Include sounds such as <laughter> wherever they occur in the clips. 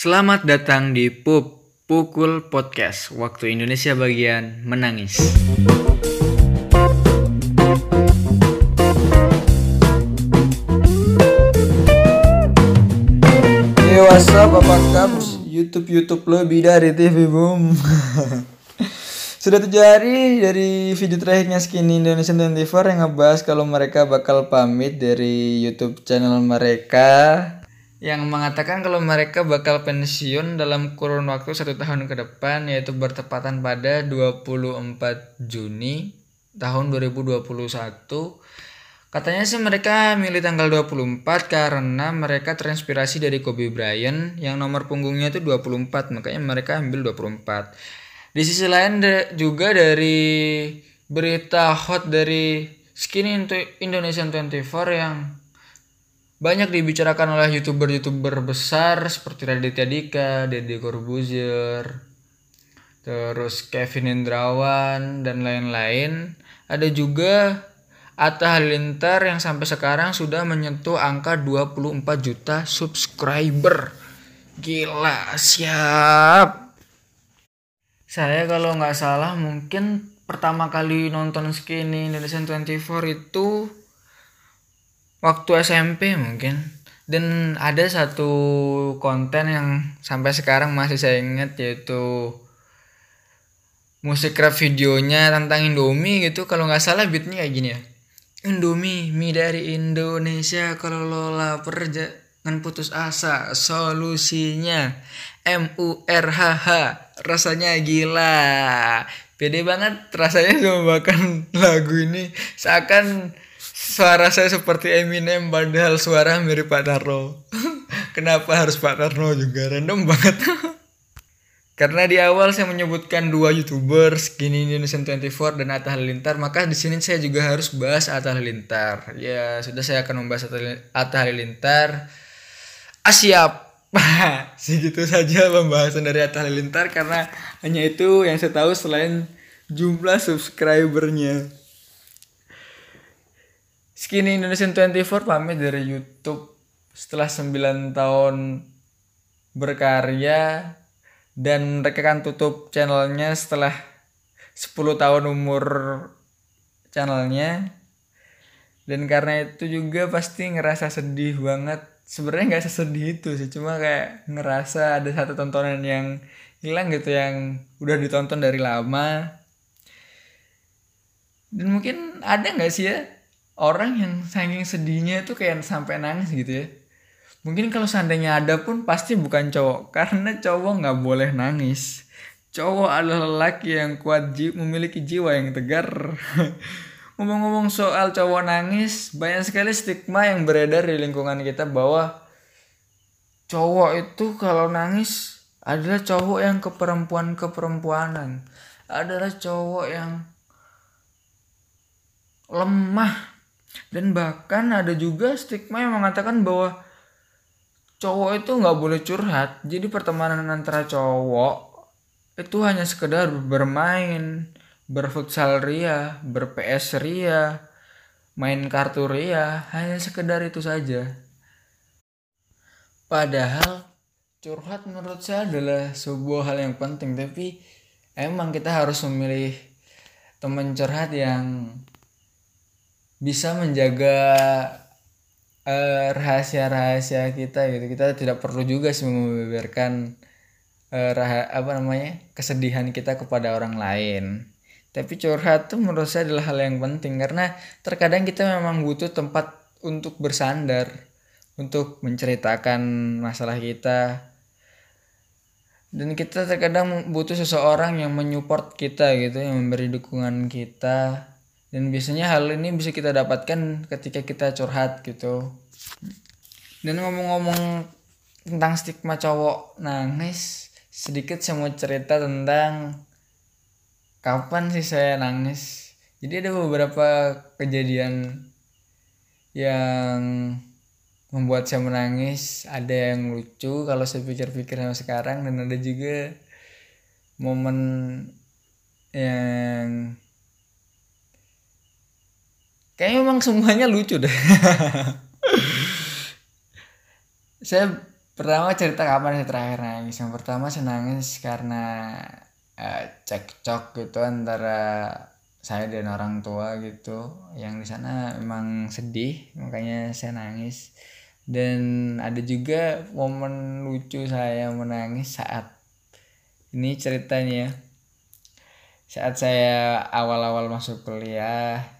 Selamat datang di Pup Pukul Podcast Waktu Indonesia bagian menangis. Hey what's up apa kabar YouTube YouTube lebih dari TV boom <laughs> Sudah tujuh hari dari video terakhirnya Skinny Indonesia 24 yang ngebahas kalau mereka bakal pamit dari YouTube channel mereka yang mengatakan kalau mereka bakal pensiun dalam kurun waktu satu tahun ke depan yaitu bertepatan pada 24 Juni tahun 2021 Katanya sih mereka milih tanggal 24 karena mereka terinspirasi dari Kobe Bryant yang nomor punggungnya itu 24 makanya mereka ambil 24. Di sisi lain juga dari berita hot dari Skinny Indonesian 24 yang banyak dibicarakan oleh youtuber-youtuber besar seperti Raditya Dika, Deddy Corbuzier, terus Kevin Indrawan dan lain-lain. Ada juga Atta Halilintar yang sampai sekarang sudah menyentuh angka 24 juta subscriber. Gila, siap. Saya kalau nggak salah mungkin pertama kali nonton Skinny Indonesian 24 itu waktu SMP mungkin. Dan ada satu konten yang sampai sekarang masih saya ingat yaitu musik rap videonya tentang Indomie gitu kalau nggak salah beatnya kayak gini ya Indomie, mie dari Indonesia kalau lo lapar jangan putus asa. Solusinya M U R H H. Rasanya gila. Pede banget rasanya membawakan <laughs> lagu ini seakan suara saya seperti Eminem padahal suara mirip Pak Tarno. <laughs> Kenapa harus Pak Tarno juga random banget. <laughs> Karena di awal saya menyebutkan dua youtuber, Skinny Indonesian 24 dan Atta Halilintar, maka di sini saya juga harus bahas Atta Halilintar. Ya, sudah saya akan membahas Atta Halilintar. Ah, siap. <laughs> Segitu saja pembahasan dari Atta Halilintar karena hanya itu yang saya tahu selain jumlah subscribernya. Skinny Indonesian 24 pamit dari YouTube. Setelah 9 tahun berkarya dan mereka kan tutup channelnya setelah 10 tahun umur channelnya. Dan karena itu juga pasti ngerasa sedih banget. Sebenarnya nggak sesedih itu sih cuma kayak ngerasa ada satu tontonan yang hilang gitu yang udah ditonton dari lama. Dan mungkin ada nggak sih ya orang yang saking sedihnya itu kayak sampai nangis gitu ya Mungkin kalau seandainya ada pun pasti bukan cowok <laughs> karena cowok nggak boleh nangis. Cowok adalah lelaki yang kuat ji memiliki jiwa yang tegar. <laughs> Ngomong-ngomong soal cowok nangis, banyak sekali stigma yang beredar di lingkungan kita bahwa cowok itu kalau nangis adalah cowok yang keperempuan keperempuanan, adalah cowok yang lemah dan bahkan ada juga stigma yang mengatakan bahwa cowok itu nggak boleh curhat. Jadi pertemanan antara cowok itu hanya sekedar bermain berfutsal ria berps ria main kartu ria hanya sekedar itu saja. Padahal curhat menurut saya adalah sebuah hal yang penting tapi emang kita harus memilih teman curhat yang bisa menjaga rahasia rahasia-rahasia kita gitu. Kita tidak perlu juga sih membeberkan uh, raha, apa namanya kesedihan kita kepada orang lain. Tapi curhat tuh menurut saya adalah hal yang penting karena terkadang kita memang butuh tempat untuk bersandar untuk menceritakan masalah kita. Dan kita terkadang butuh seseorang yang menyupport kita gitu yang memberi dukungan kita dan biasanya hal ini bisa kita dapatkan ketika kita curhat gitu. Dan ngomong-ngomong tentang stigma cowok nangis sedikit saya mau cerita tentang kapan sih saya nangis. Jadi ada beberapa kejadian yang membuat saya menangis. Ada yang lucu kalau saya pikir-pikir sama sekarang. Dan ada juga momen yang Kayaknya memang semuanya lucu deh. <laughs> saya pertama cerita kapan saya terakhir nangis? Yang pertama saya nangis karena uh, cekcok gitu antara saya dan orang tua gitu. Yang di sana memang sedih makanya saya nangis. Dan ada juga momen lucu saya menangis saat ini ceritanya. Saat saya awal-awal masuk kuliah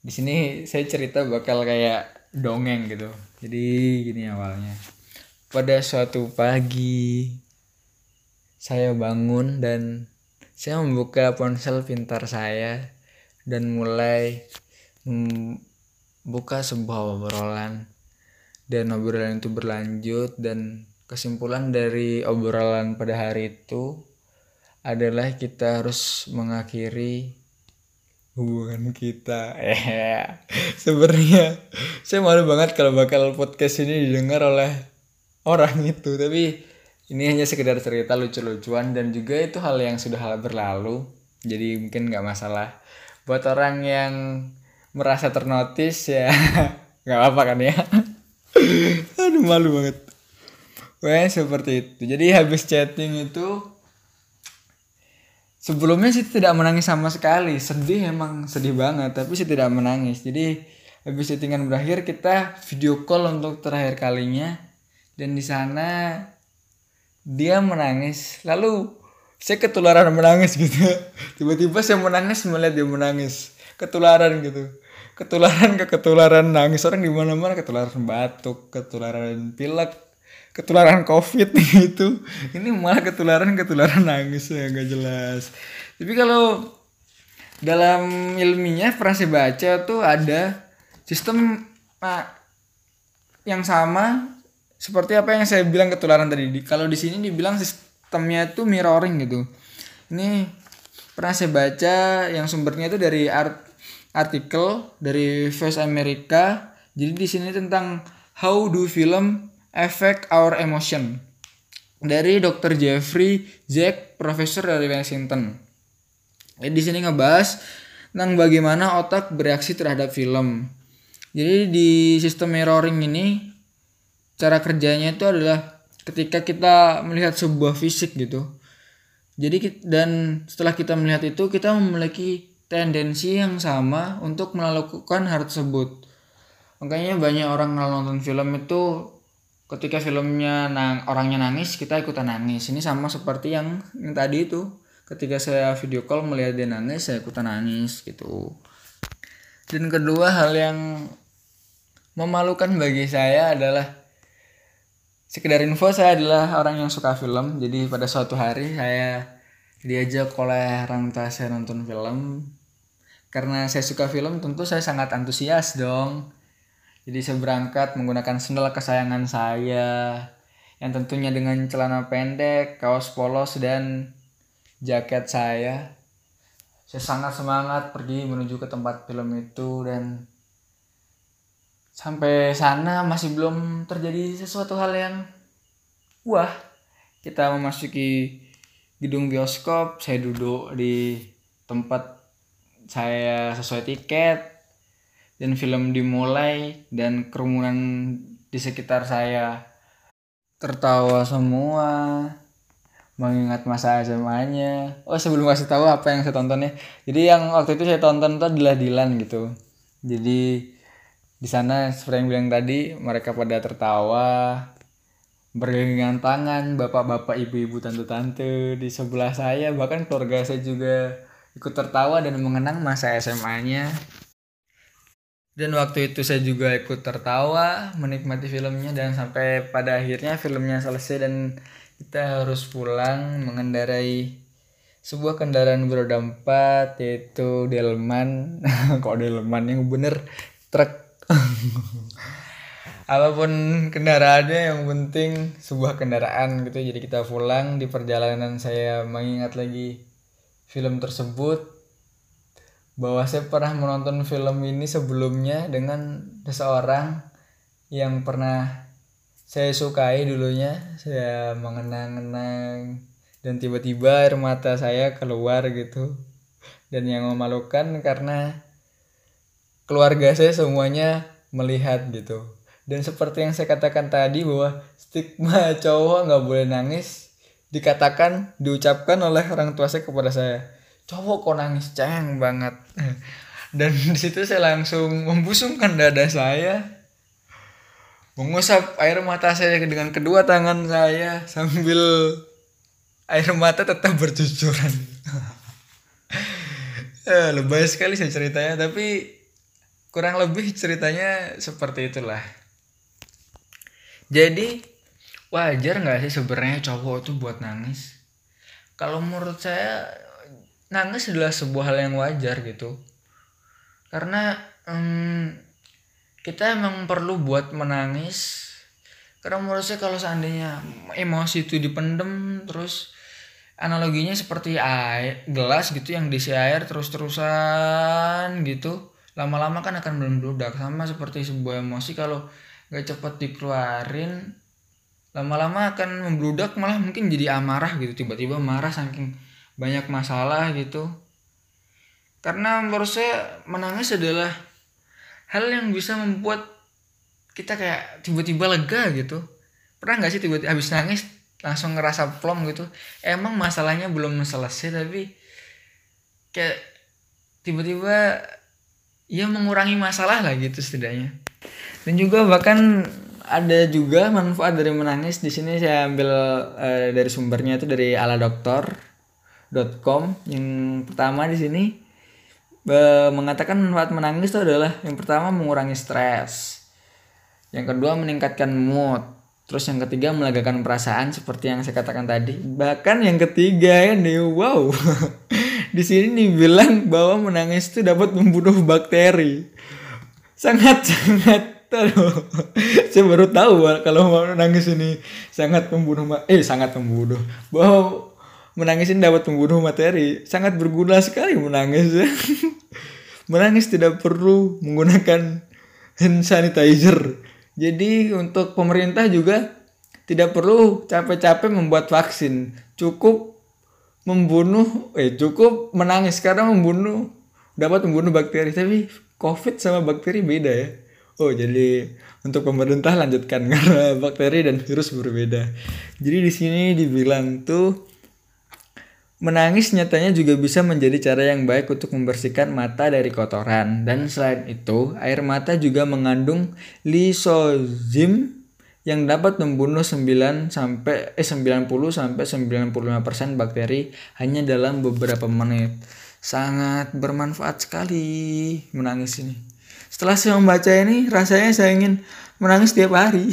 di sini saya cerita bakal kayak dongeng gitu. Jadi gini awalnya. Pada suatu pagi saya bangun dan saya membuka ponsel pintar saya dan mulai membuka sebuah obrolan. Dan obrolan itu berlanjut dan kesimpulan dari obrolan pada hari itu adalah kita harus mengakhiri hubungan kita. Eh <laughs> sebenarnya saya malu banget kalau bakal podcast ini didengar oleh orang itu tapi ini hanya sekedar cerita lucu-lucuan dan juga itu hal yang sudah berlalu jadi mungkin nggak masalah. Buat orang yang merasa ternotis ya <laughs> nggak apa kan ya? <laughs> Aduh malu banget. Wah seperti itu. Jadi habis chatting itu sebelumnya sih tidak menangis sama sekali. Sedih emang sedih banget tapi sih tidak menangis. Jadi habis chattingan berakhir kita video call untuk terakhir kalinya. Dan di sana dia menangis. Lalu saya ketularan menangis gitu. <laughs> Tiba-tiba saya menangis melihat dia menangis. Ketularan gitu. Ketularan ke ketularan nangis. Orang di mana-mana ketularan batuk ketularan pilek ketularan covid <laughs> gitu ini malah ketularan ketularan nangis ya nggak jelas tapi kalau dalam ilminya pernah saya baca tuh ada sistem nah, yang sama seperti apa yang saya bilang ketularan tadi. Kalau di sini dibilang sistemnya itu mirroring gitu. Ini pernah saya baca yang sumbernya itu dari art artikel dari Voice America. Jadi di sini tentang how do film affect our emotion dari Dr. Jeffrey Jack, profesor dari Washington. Di sini ngebahas tentang bagaimana otak bereaksi terhadap film. Jadi di sistem mirroring ini cara kerjanya itu adalah ketika kita melihat sebuah fisik gitu jadi dan setelah kita melihat itu kita memiliki tendensi yang sama untuk melakukan hal tersebut makanya banyak orang nonton film itu ketika filmnya nang orangnya nangis kita ikutan nangis. Ini sama seperti yang yang tadi itu. Ketika saya video call melihat dia nangis saya ikutan nangis gitu. Dan kedua hal yang memalukan bagi saya adalah sekedar info saya adalah orang yang suka film. Jadi pada suatu hari saya diajak oleh orang tua saya nonton film. Karena saya suka film tentu saya sangat antusias dong jadi saya berangkat menggunakan sendal kesayangan saya yang tentunya dengan celana pendek kaos polos dan jaket saya. Saya sangat semangat pergi menuju ke tempat film itu dan sampai sana masih belum terjadi sesuatu hal yang wah. Kita memasuki gedung bioskop saya duduk di tempat saya sesuai tiket dan film dimulai dan kerumunan di sekitar saya tertawa semua mengingat masa SMA-nya. Oh sebelum kasih tahu apa yang saya tonton ya. Jadi yang waktu itu saya tonton itu adalah Dilan gitu. Jadi di sana seperti yang bilang tadi mereka pada tertawa bergandengan tangan bapak-bapak ibu-ibu tante-tante di sebelah saya bahkan keluarga saya juga ikut tertawa dan mengenang masa SMA-nya dan waktu itu saya juga ikut tertawa menikmati filmnya dan sampai pada akhirnya filmnya selesai dan kita harus pulang mengendarai sebuah kendaraan beroda empat yaitu Delman. <laughs> Kok Delman yang bener? Truk. <laughs> Apa pun kendaraannya yang penting sebuah kendaraan gitu. Jadi kita pulang di perjalanan saya mengingat lagi film tersebut bahwa saya pernah menonton film ini sebelumnya dengan seseorang yang pernah saya sukai dulunya saya mengenang-enang dan tiba-tiba air mata saya keluar gitu. Dan yang memalukan karena keluarga saya semuanya melihat gitu. Dan seperti yang saya katakan tadi bahwa stigma cowok nggak boleh nangis dikatakan diucapkan oleh orang tua saya kepada saya cowok kok nangis ceng banget. <laughs> Dan di situ saya langsung membusungkan dada saya. Mengusap air mata saya dengan kedua tangan saya sambil air mata tetap bercucuran. <laughs> Eh, lebay sekali saya ceritanya tapi kurang lebih ceritanya seperti itulah. Jadi wajar nggak sih sebenarnya cowok tuh buat nangis? Kalau menurut saya nangis adalah sebuah hal yang wajar gitu. Karena um, kita emang perlu buat menangis. Karena menurut saya kalau seandainya emosi itu dipendem terus analoginya seperti air gelas gitu yang diisi air terus-terusan gitu lama-lama kan akan membludak sama seperti sebuah emosi kalau gak cepat dikeluarin lama-lama akan membludak malah mungkin jadi amarah gitu tiba-tiba marah saking banyak masalah gitu. Karena menurut saya menangis adalah hal yang bisa membuat kita kayak tiba-tiba lega gitu. Pernah nggak sih tiba-tiba habis nangis langsung ngerasa plong gitu? Emang masalahnya belum selesai tapi kayak tiba-tiba ya mengurangi masalah lah gitu setidaknya. Dan juga bahkan ada juga manfaat dari menangis. Di sini saya ambil uh, dari sumbernya itu dari aladokter.com yang pertama di sini uh, mengatakan manfaat menangis itu adalah yang pertama mengurangi stres yang kedua meningkatkan mood Terus yang ketiga melegakan perasaan seperti yang saya katakan tadi. Bahkan yang ketiga ini wow. <laughs> Di sini bilang bahwa menangis itu dapat membunuh bakteri. Sangat <laughs> sangat aduh. saya baru tahu kalau mau menangis ini sangat membunuh eh sangat membunuh. Bahwa menangis ini dapat membunuh materi. Sangat berguna sekali menangis. <laughs> menangis tidak perlu menggunakan hand sanitizer jadi untuk pemerintah juga tidak perlu capek-capek membuat vaksin. Cukup membunuh eh cukup menangis karena membunuh dapat membunuh bakteri tapi covid sama bakteri beda ya oh jadi untuk pemerintah lanjutkan <laughs> karena bakteri dan virus berbeda jadi di sini dibilang tuh Menangis nyatanya juga bisa menjadi cara yang baik untuk membersihkan mata dari kotoran. Dan selain itu, air mata juga mengandung lisozim yang dapat membunuh 9 sampai eh 90 sampai 95% bakteri hanya dalam beberapa menit. Sangat bermanfaat sekali menangis ini. Setelah saya membaca ini, rasanya saya ingin menangis tiap hari.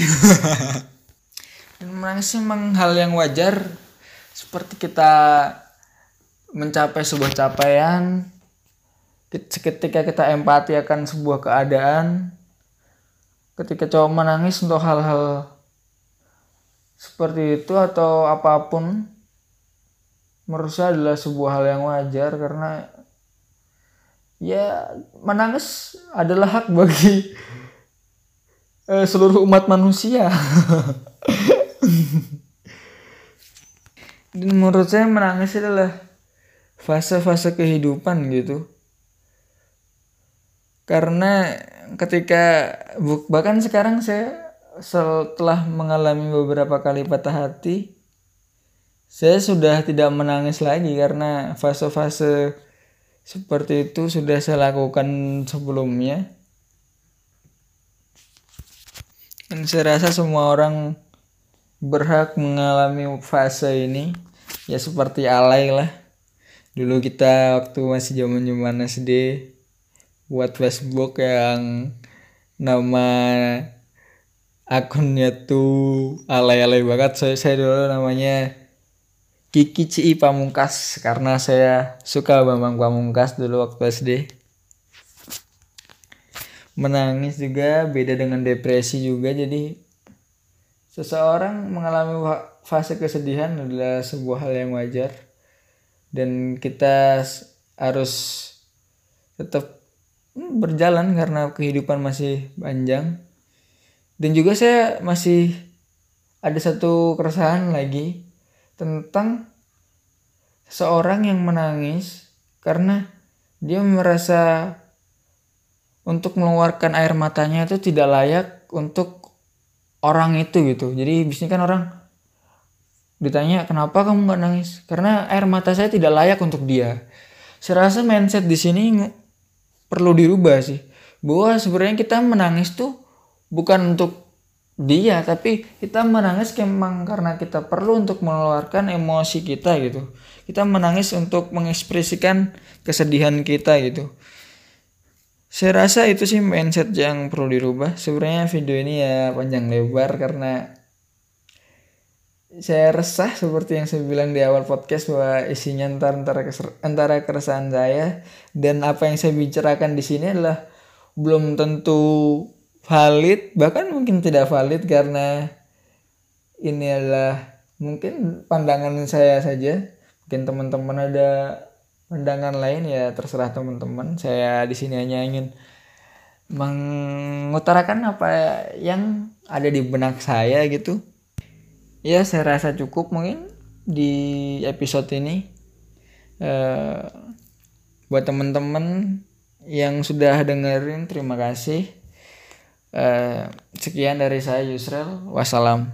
<laughs> Dan menangis memang hal yang wajar seperti kita mencapai sebuah capaian ketika kita empati akan sebuah keadaan ketika cowok menangis untuk hal-hal seperti itu atau apa pun menurut saya adalah sebuah hal yang wajar karena ya menangis adalah hak bagi uh, <laughs> seluruh umat manusia. <laughs> Dan menurut saya menangis adalah fase-fase kehidupan gitu. Karena ketika bahkan sekarang saya setelah mengalami beberapa kali patah hati saya sudah tidak menangis lagi karena fase-fase seperti itu sudah saya lakukan sebelumnya. Dan saya rasa semua orang berhak mengalami fase ini. Ya seperti alay lah dulu kita waktu masih zaman zaman SD buat Facebook yang nama akunnya tuh alay-alay banget. Saya, saya dulu namanya Kiki Ci Pamungkas karena saya suka Bambang Pamungkas dulu waktu SD menangis juga beda dengan depresi juga. Jadi seseorang mengalami fase kesedihan adalah sebuah hal yang wajar dan kita harus tetap berjalan karena kehidupan masih panjang. Dan juga saya masih ada satu keresahan lagi tentang seorang yang menangis karena dia merasa untuk mengeluarkan air matanya itu tidak layak untuk orang itu gitu. Jadi biasanya kan orang ditanya kenapa kamu nggak nangis? Karena air mata saya tidak layak untuk dia. Saya rasa mindset di sini perlu dirubah sih. Bahwa sebenarnya kita menangis tuh bukan untuk dia tapi kita menangis memang karena kita perlu untuk mengeluarkan emosi kita gitu. Kita menangis untuk mengekspresikan kesedihan kita gitu. Saya rasa itu sih mindset yang perlu dirubah. Sebenarnya video ini ya panjang lebar karena saya resah seperti yang saya bilang di awal podcast bahwa isinya antara antara, antara keresahan saya dan apa yang saya bicarakan di sini adalah belum tentu valid bahkan mungkin tidak valid karena ini adalah mungkin pandangan saya saja. Mungkin teman-teman ada pandangan lain ya terserah teman-teman. Saya di sini hanya ingin mengutarakan apa yang ada di benak saya gitu ya saya rasa cukup mungkin di episode ini. Uh, buat teman-teman yang sudah dengerin terima kasih. Uh, sekian dari saya Yusrel wassalam